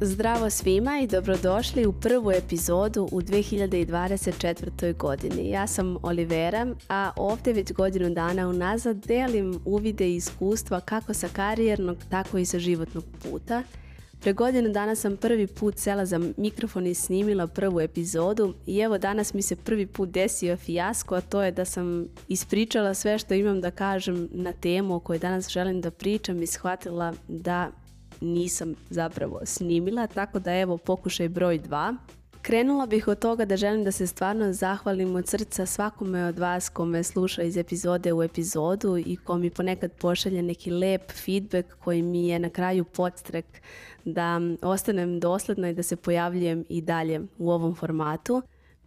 Zdravo svima i dobrodošli u prvu epizodu u 2024. godini. Ja sam Olivera, a ovde već godinu dana unazad delim uvide i iskustva kako sa karijernog, tako i sa životnog puta. Pre godinu dana sam prvi put sela za mikrofon i snimila prvu epizodu i evo danas mi se prvi put desio fijasko, a to je da sam ispričala sve što imam da kažem na temu o kojoj danas želim da pričam i shvatila da nisam zapravo snimila, tako da evo pokušaj broj 2. Krenula bih od toga da želim da se stvarno zahvalim od srca svakome od vas ko me sluša iz epizode u epizodu i ko mi ponekad pošalje neki lep feedback koji mi je na kraju podstrek da ostanem dosledna i da se pojavljujem i dalje u ovom formatu.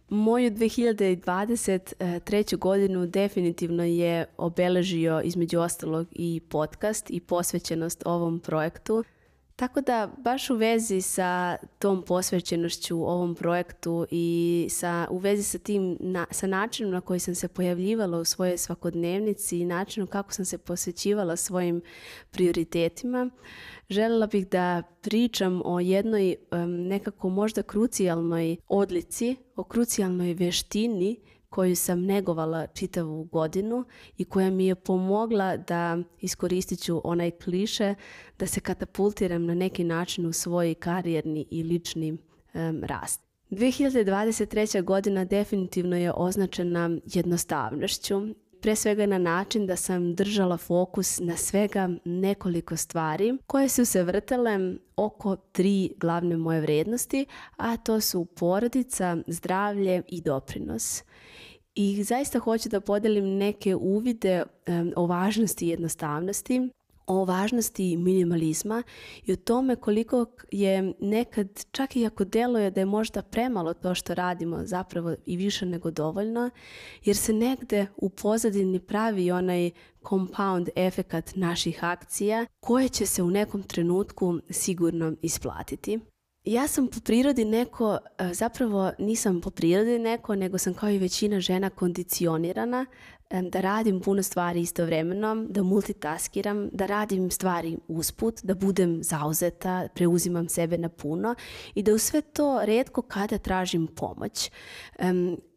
Moju 2023. godinu definitivno je obeležio između ostalog i podcast i posvećenost ovom projektu. Tako da baš u vezi sa tom posvećenošću ovom projektu i sa, u vezi sa tim na, sa načinom na koji sam se pojavljivala u svojoj svakodnevnici i načinom kako sam se posvećivala svojim prioritetima, želela bih da pričam o jednoj um, nekako možda krucijalnoj odlici, o krucijalnoj veštini koju sam negovala čitavu godinu i koja mi je pomogla da iskoristit ću onaj kliše da se katapultiram na neki način u svoj karijerni i lični um, rast. 2023. godina definitivno je označena jednostavnošću pre svega na način da sam držala fokus na svega nekoliko stvari koje su se vrtele oko tri glavne moje vrednosti, a to su porodica, zdravlje i doprinos. I zaista hoću da podelim neke uvide um, o važnosti i jednostavnosti o važnosti minimalizma i o tome koliko je nekad, čak i ako deluje da je možda premalo to što radimo zapravo i više nego dovoljno, jer se negde u pozadini pravi onaj compound efekat naših akcija koje će se u nekom trenutku sigurno isplatiti. Ja sam po prirodi neko, e, zapravo nisam po prirodi neko, nego sam kao i većina žena kondicionirana da radim puno stvari istovremeno, da multitaskiram, da radim stvari usput, da budem zauzeta, preuzimam sebe na puno i da u sve to redko kada tražim pomoć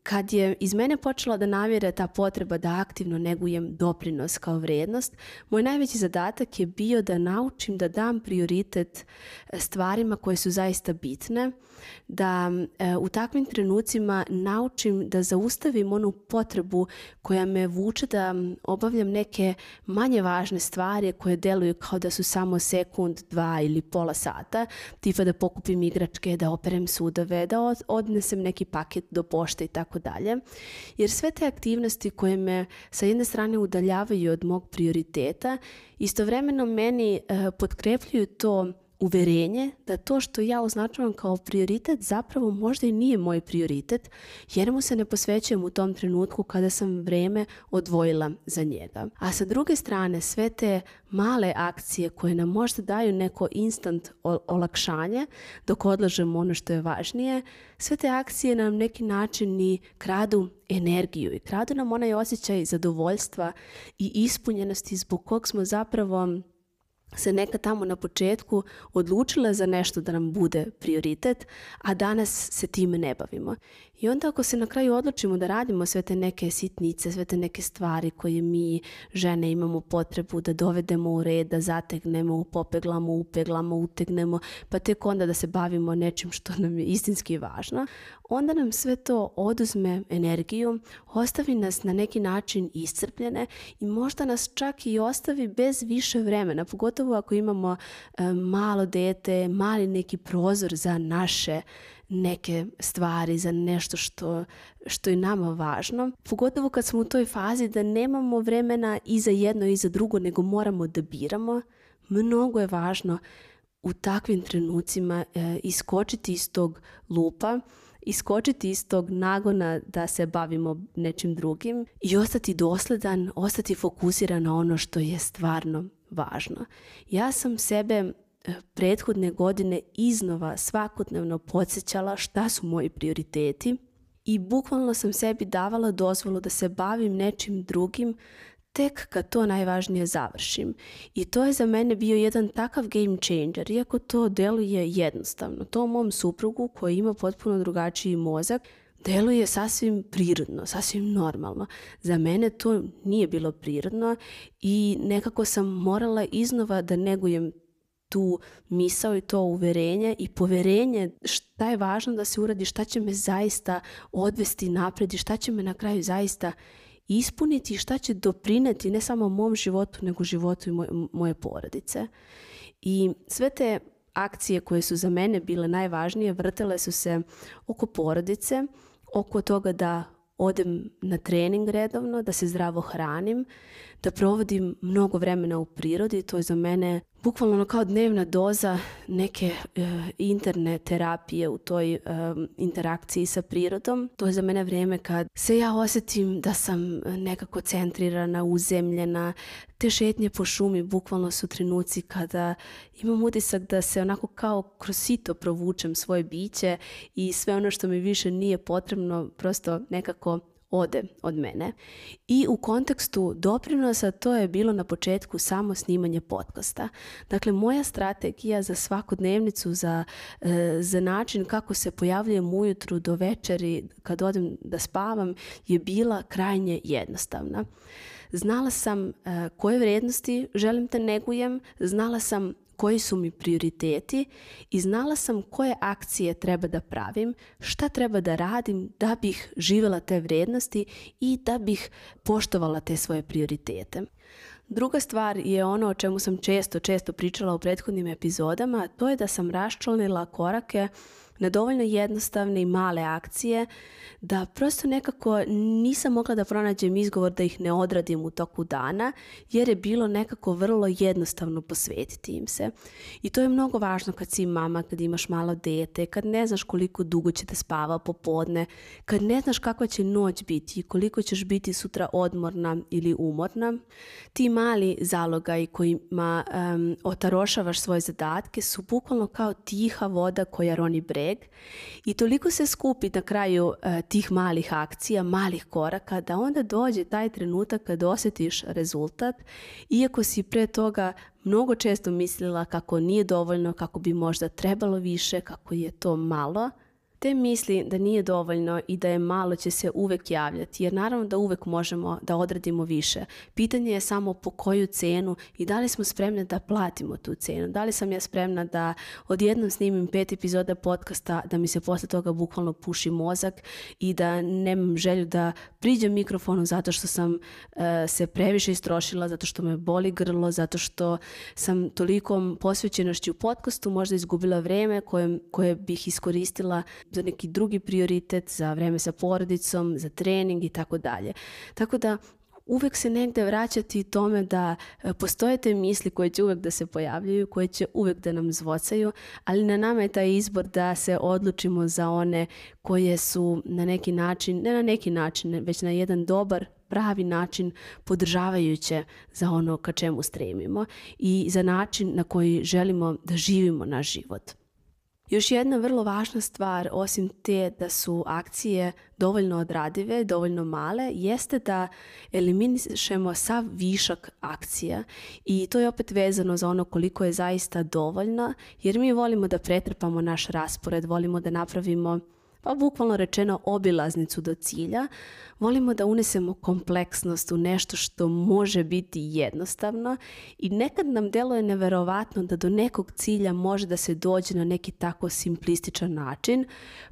kad je iz mene počela da navire ta potreba da aktivno negujem doprinos kao vrednost, moj najveći zadatak je bio da naučim da dam prioritet e, stvarima koje su zaista bitne, da e, u takvim trenucima naučim da zaustavim onu potrebu koja me vuče da obavljam neke manje važne stvari koje deluju kao da su samo sekund, dva ili pola sata, tipa da pokupim igračke, da operem sudove, da odnesem neki paket do pošte i tako tako dalje. Jer sve te aktivnosti koje me sa jedne strane udaljavaju od mog prioriteta, istovremeno meni uh, potkrepljuju to uverenje da to što ja označavam kao prioritet zapravo možda i nije moj prioritet jer mu se ne posvećujem u tom trenutku kada sam vreme odvojila za njega. A sa druge strane sve te male akcije koje nam možda daju neko instant olakšanje dok odlažemo ono što je važnije, sve te akcije nam neki način ni kradu energiju i kradu nam onaj osjećaj zadovoljstva i ispunjenosti zbog kog smo zapravo se neka tamo na početku odlučila za nešto da nam bude prioritet, a danas se time ne bavimo. I onda ako se na kraju odlučimo da radimo sve te neke sitnice, sve te neke stvari koje mi žene imamo potrebu da dovedemo u red, da zategnemo, popeglamo, upeglamo, utegnemo, pa tek onda da se bavimo nečim što nam je istinski važno, onda nam sve to oduzme energiju, ostavi nas na neki način iscrpljene i možda nas čak i ostavi bez više vremena, pogotovo ako imamo e, malo dete, mali neki prozor za naše neke stvari, za nešto što, što je nama važno. Pogotovo kad smo u toj fazi da nemamo vremena i za jedno i za drugo, nego moramo da biramo. Mnogo je važno u takvim trenucima e, iskočiti iz tog lupa iskočiti iz tog nagona da se bavimo nečim drugim i ostati dosledan, ostati fokusiran na ono što je stvarno važno. Ja sam sebe e, prethodne godine iznova svakodnevno podsjećala šta su moji prioriteti i bukvalno sam sebi davala dozvolu da se bavim nečim drugim tek kad to najvažnije završim. I to je za mene bio jedan takav game changer, iako to deluje jednostavno. To mom suprugu koji ima potpuno drugačiji mozak, deluje sasvim prirodno, sasvim normalno. Za mene to nije bilo prirodno i nekako sam morala iznova da negujem tu misao i to uverenje i poverenje šta je važno da se uradi, šta će me zaista odvesti napred i šta će me na kraju zaista ispuniti i šta će doprineti ne samo mom životu, nego životu i moje, moje porodice. I sve te akcije koje su za mene bile najvažnije vrtele su se oko porodice, oko toga da odem na trening redovno, da se zdravo hranim, da provodim mnogo vremena u prirodi, to je za mene bukvalno ono kao dnevna doza neke e, interne terapije u toj e, interakciji sa prirodom. To je za mene vrijeme kad se ja osjetim da sam nekako centrirana, uzemljena. Te šetnje po šumi bukvalno su trenuci kada imam utisak da se onako kao kroz sito provučem svoje biće i sve ono što mi više nije potrebno prosto nekako ode od mene. I u kontekstu doprinosa to je bilo na početku samo snimanje podcasta. Dakle, moja strategija za svakodnevnicu, za, e, za način kako se pojavljujem ujutru do večeri kad odem da spavam je bila krajnje jednostavna. Znala sam e, koje vrednosti želim da negujem, znala sam koji su mi prioriteti i znala sam koje akcije treba da pravim, šta treba da radim da bih živela te vrednosti i da bih poštovala te svoje prioritete. Druga stvar je ono o čemu sam često, često pričala u prethodnim epizodama, to je da sam raščlanila korake na dovoljno jednostavne i male akcije da prosto nekako nisam mogla da pronađem izgovor da ih ne odradim u toku dana jer je bilo nekako vrlo jednostavno posvetiti im se. I to je mnogo važno kad si mama, kad imaš malo dete, kad ne znaš koliko dugo će te da spava popodne, kad ne znaš kakva će noć biti i koliko ćeš biti sutra odmorna ili umorna. Ti mali zalogaj kojima um, otarošavaš svoje zadatke su bukvalno kao tiha voda koja roni breg beg i toliko se skupi na kraju e, tih malih akcija, malih koraka, da onda dođe taj trenutak kad osetiš rezultat, iako si pre toga mnogo često mislila kako nije dovoljno, kako bi možda trebalo više, kako je to malo, te misli da nije dovoljno i da je malo će se uvek javljati, jer naravno da uvek možemo da odradimo više. Pitanje je samo po koju cenu i da li smo spremne da platimo tu cenu. Da li sam ja spremna da odjednom snimim pet epizoda podcasta, da mi se posle toga bukvalno puši mozak i da nemam želju da priđem mikrofonu zato što sam uh, se previše istrošila, zato što me boli grlo, zato što sam tolikom posvećenošću podcastu možda izgubila vreme koje, koje bih iskoristila za neki drugi prioritet, za vreme sa porodicom, za trening i tako dalje. Tako da uvek se negde vraćati tome da e, postoje te misli koje će uvek da se pojavljaju, koje će uvek da nam zvocaju, ali na nama je taj izbor da se odlučimo za one koje su na neki način, ne na neki način, već na jedan dobar pravi način podržavajuće za ono ka čemu stremimo i za način na koji želimo da živimo naš život. Još jedna vrlo važna stvar, osim te da su akcije dovoljno odradive, dovoljno male, jeste da eliminišemo sav višak akcija i to je opet vezano za ono koliko je zaista dovoljno, jer mi volimo da pretrpamo naš raspored, volimo da napravimo pa bukvalno rečeno obilaznicu do cilja, volimo da unesemo kompleksnost u nešto što može biti jednostavno i nekad nam deluje neverovatno da do nekog cilja može da se dođe na neki tako simplističan način,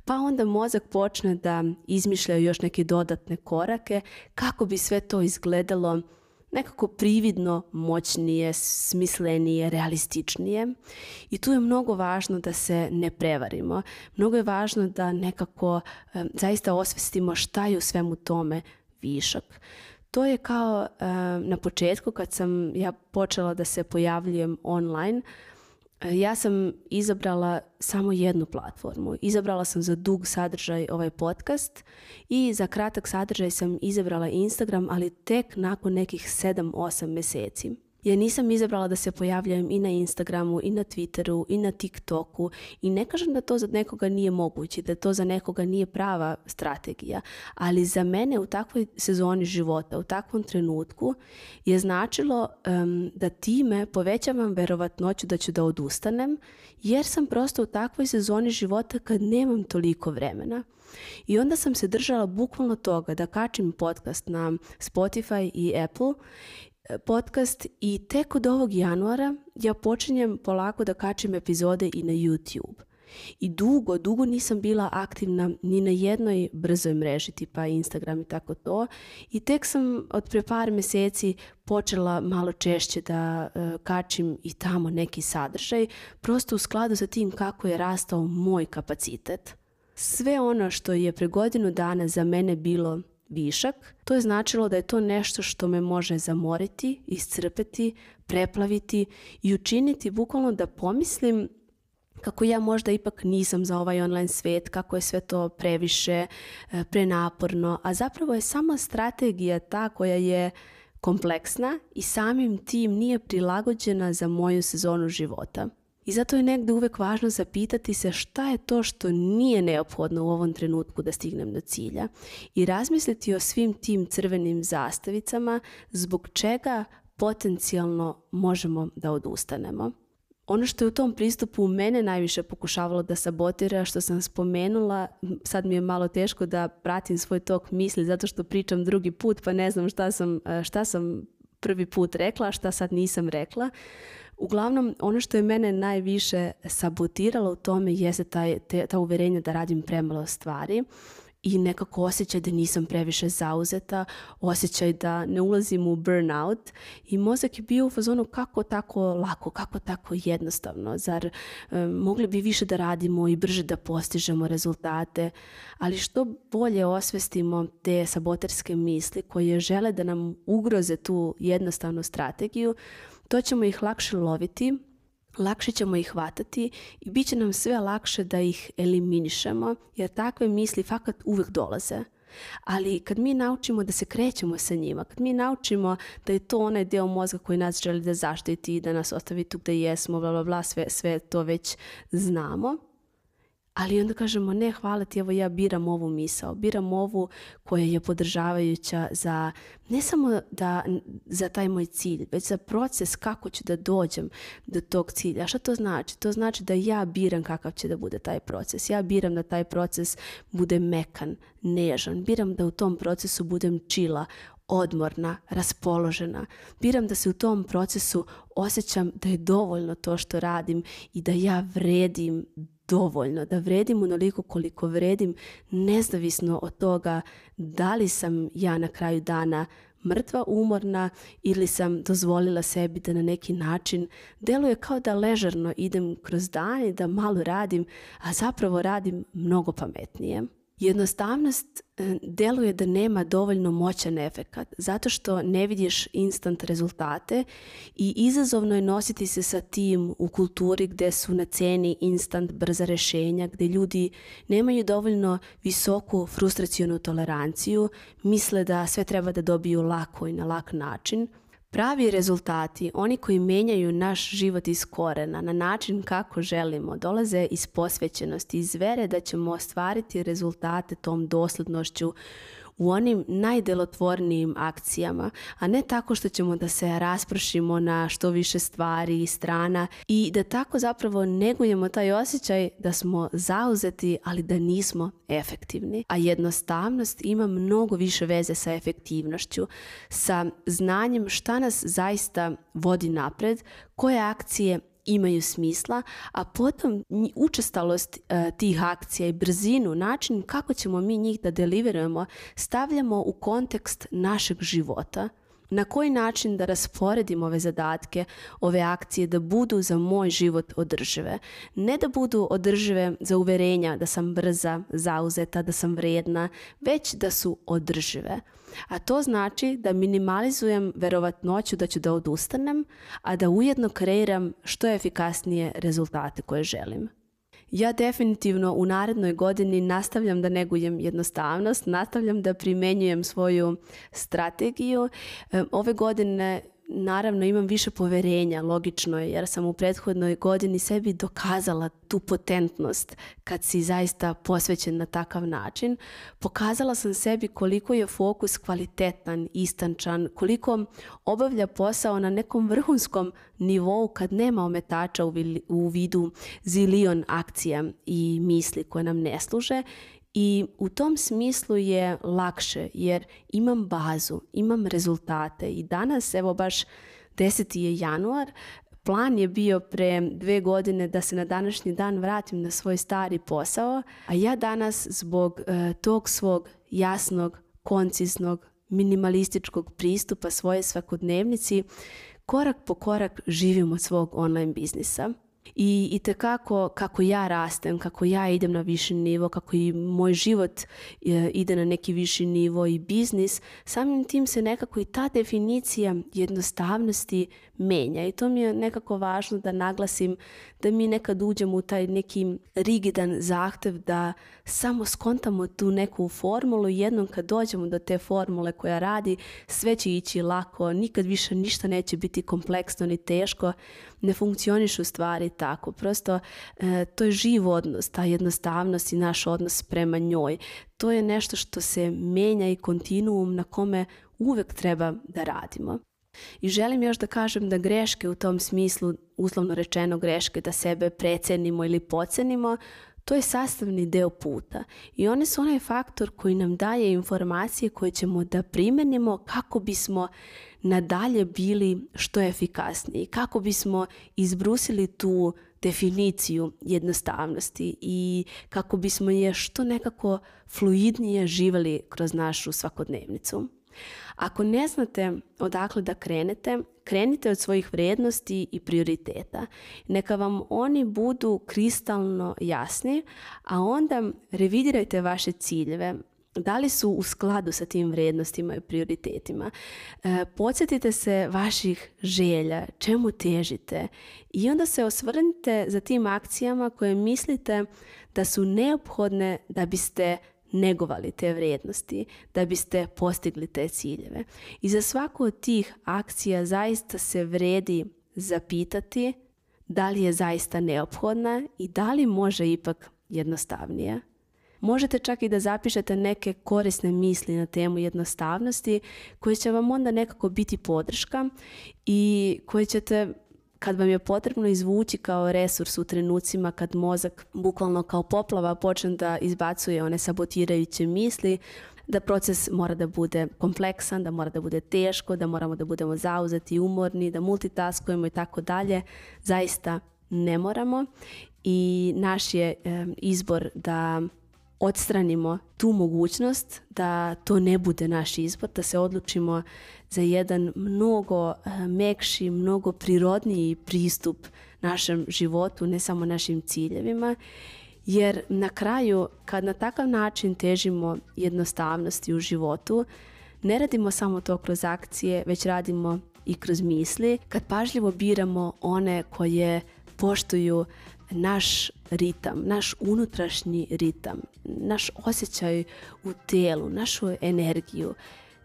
pa onda mozak počne da izmišlja još neke dodatne korake kako bi sve to izgledalo nekako prividno moćnije, smislenije, realističnije i tu je mnogo važno da se ne prevarimo. Mnogo je važno da nekako e, zaista osvestimo šta je u svemu tome višak. To je kao e, na početku kad sam ja počela da se pojavljujem online, Ja sam izabrala samo jednu platformu. Izabrala sam za dug sadržaj ovaj podcast i za kratak sadržaj sam izabrala Instagram, ali tek nakon nekih 7-8 meseci. Ja nisam izabrala da se pojavljam i na Instagramu, i na Twitteru, i na TikToku i ne kažem da to za nekoga nije moguće, da to za nekoga nije prava strategija, ali za mene u takvoj sezoni života, u takvom trenutku je značilo um, da time povećavam verovatnoću da ću da odustanem, jer sam prosto u takvoj sezoni života kad nemam toliko vremena. I onda sam se držala bukvalno toga da kačim podcast na Spotify i Apple E, podcast i tek od ovog januara ja počinjem polako da kačim epizode i na YouTube. I dugo, dugo nisam bila aktivna ni na jednoj brzoj mreži tipa Instagram i tako to i tek sam od pre par meseci počela malo češće da e, kačim i tamo neki sadržaj, prosto u skladu sa tim kako je rastao moj kapacitet. Sve ono što je pre godinu dana za mene bilo višak, to je značilo da je to nešto što me može zamoriti, iscrpeti, preplaviti i učiniti bukvalno da pomislim kako ja možda ipak nisam za ovaj online svet, kako je sve to previše, e, prenaporno, a zapravo je sama strategija ta koja je kompleksna i samim tim nije prilagođena za moju sezonu života. I zato je negde uvek važno zapitati se šta je to što nije neophodno u ovom trenutku da stignem do cilja i razmisliti o svim tim crvenim zastavicama zbog čega potencijalno možemo da odustanemo. Ono što je u tom pristupu mene najviše pokušavalo da sabotira, što sam spomenula, sad mi je malo teško da pratim svoj tok misli zato što pričam drugi put pa ne znam šta sam, šta sam prvi put rekla, šta sad nisam rekla. Uglavnom, ono što je mene najviše sabotiralo u tome jeste ta, ta uverenja da radim premalo stvari i nekako osjećaj da nisam previše zauzeta, osjećaj da ne ulazim u burnout i mozak je bio u fazonu kako tako lako, kako tako jednostavno, zar um, mogli bi više da radimo i brže da postižemo rezultate, ali što bolje osvestimo te saboterske misli koje žele da nam ugroze tu jednostavnu strategiju, to ćemo ih lakše loviti lakše ćemo ih hvatati i bit će nam sve lakše da ih eliminišemo, jer takve misli fakat uvek dolaze. Ali kad mi naučimo da se krećemo sa njima, kad mi naučimo da je to onaj deo mozga koji nas želi da zaštiti i da nas ostavi tu gde jesmo, bla, bla, bla, sve, sve to već znamo, ali onda kažemo ne hvala ti, evo ja biram ovu misao, biram ovu koja je podržavajuća za ne samo da, za taj moj cilj, već za proces kako ću da dođem do tog cilja. Šta to znači? To znači da ja biram kakav će da bude taj proces. Ja biram da taj proces bude mekan, nežan. Biram da u tom procesu budem čila, odmorna, raspoložena. Biram da se u tom procesu osjećam da je dovoljno to što radim i da ja vredim dovoljno, da vredim onoliko koliko vredim, nezavisno od toga da li sam ja na kraju dana mrtva, umorna ili sam dozvolila sebi da na neki način deluje kao da ležerno idem kroz dan i da malo radim, a zapravo radim mnogo pametnije. Jednostavnost e, deluje da nema dovoljno moćan efekat, zato što ne vidiš instant rezultate i izazovno je nositi se sa tim u kulturi gde su na ceni instant brza rešenja, gde ljudi nemaju dovoljno visoku frustracijonu toleranciju, misle da sve treba da dobiju lako i na lak način – Pravi rezultati, oni koji menjaju naš život iz korena na način kako želimo, dolaze iz posvećenosti, iz vere da ćemo ostvariti rezultate tom doslednošću u onim najdelotvornijim akcijama, a ne tako što ćemo da se raspršimo na što više stvari i strana i da tako zapravo negujemo taj osjećaj da smo zauzeti, ali da nismo efektivni. A jednostavnost ima mnogo više veze sa efektivnošću, sa znanjem šta nas zaista vodi napred, koje akcije imaju smisla, a potom učestalost uh, tih akcija i brzinu, način kako ćemo mi njih da deliverujemo, stavljamo u kontekst našeg života – na koji način da rasporedim ove zadatke, ove akcije da budu za moj život održive. Ne da budu održive za uverenja da sam brza, zauzeta, da sam vredna, već da su održive. A to znači da minimalizujem verovatnoću da ću da odustanem, a da ujedno kreiram što je efikasnije rezultate koje želim. Ja definitivno u narednoj godini nastavljam da negujem jednostavnost, nastavljam da primenjujem svoju strategiju. Ehm, ove godine naravno imam više poverenja, logično je, jer sam u prethodnoj godini sebi dokazala tu potentnost kad si zaista posvećen na takav način. Pokazala sam sebi koliko je fokus kvalitetan, istančan, koliko obavlja posao na nekom vrhunskom nivou kad nema ometača u vidu zilion akcija i misli koje nam ne služe I u tom smislu je lakše jer imam bazu, imam rezultate i danas evo baš 10. je januar, plan je bio pre dve godine da se na današnji dan vratim na svoj stari posao, a ja danas zbog e, tog svog jasnog, konciznog, minimalističkog pristupa svoje svakodnevnici korak po korak živim od svog online biznisa I, i tekako kako ja rastem, kako ja idem na viši nivo, kako i moj život e, ide na neki viši nivo i biznis, samim tim se nekako i ta definicija jednostavnosti menja i to mi je nekako važno da naglasim da mi nekad uđemo u taj neki rigidan zahtev da samo skontamo tu neku formulu i jednom kad dođemo do te formule koja radi, sve će ići lako, nikad više ništa neće biti kompleksno ni teško, ne u stvari tako. Prosto e, to je živ odnos, ta jednostavnost i naš odnos prema njoj. To je nešto što se menja i kontinuum na kome uvek treba da radimo. I želim još da kažem da greške u tom smislu, uslovno rečeno greške da sebe precenimo ili pocenimo, To je sastavni deo puta i one su onaj faktor koji nam daje informacije koje ćemo da primenimo kako bismo nadalje bili što efikasniji, kako bismo izbrusili tu definiciju jednostavnosti i kako bismo je što nekako fluidnije živali kroz našu svakodnevnicu. Ako ne znate odakle da krenete, krenite od svojih vrednosti i prioriteta. Neka vam oni budu kristalno jasni, a onda revidirajte vaše ciljeve, da li su u skladu sa tim vrednostima i prioritetima. E, podsjetite se vaših želja, čemu težite i onda se osvrnite za tim akcijama koje mislite da su neophodne da biste negovali te vrednosti da biste postigli te ciljeve. I za svaku od tih akcija zaista se vredi zapitati da li je zaista neophodna i da li može ipak jednostavnije. Možete čak i da zapišete neke korisne misli na temu jednostavnosti koje će vam onda nekako biti podrška i koje ćete kad vam je potrebno izvući kao resurs u trenucima kad mozak bukvalno kao poplava počne da izbacuje one sabotirajuće misli, da proces mora da bude kompleksan, da mora da bude teško, da moramo da budemo zauzeti i umorni, da multitaskujemo i tako dalje, zaista ne moramo i naš je e, izbor da odstranimo tu mogućnost da to ne bude naš izbor, da se odlučimo za jedan mnogo eh, mekši, mnogo prirodniji pristup našem životu, ne samo našim ciljevima, jer na kraju kad na takav način težimo jednostavnosti u životu, ne radimo samo to kroz akcije, već radimo i kroz misli, kad pažljivo biramo one koje poštuju naš ritam, naš unutrašnji ritam, naš osjećaj u telu, našu energiju,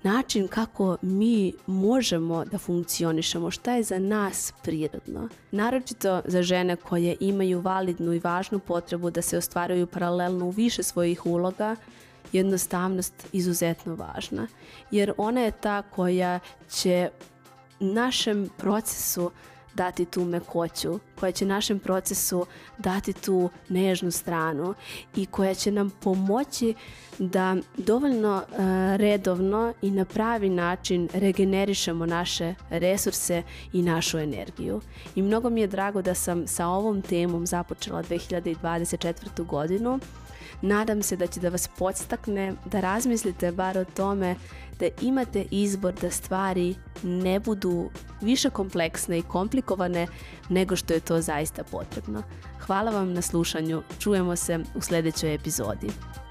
način kako mi možemo da funkcionišemo, šta je za nas prirodno. Naročito za žene koje imaju validnu i važnu potrebu da se ostvaraju paralelno u više svojih uloga, jednostavnost izuzetno važna, jer ona je ta koja će našem procesu dati tu mekoću, koja će našem procesu dati tu nežnu stranu i koja će nam pomoći da dovoljno uh, redovno i na pravi način regenerišemo naše resurse i našu energiju. I mnogo mi je drago da sam sa ovom temom započela 2024. godinu. Nadam se da će da vas podstakne da razmislite bar o tome da imate izbor da stvari ne budu više kompleksne i komplikovane nego što je to zaista potrebno. Hvala vam na slušanju, čujemo se u sledećoj epizodi.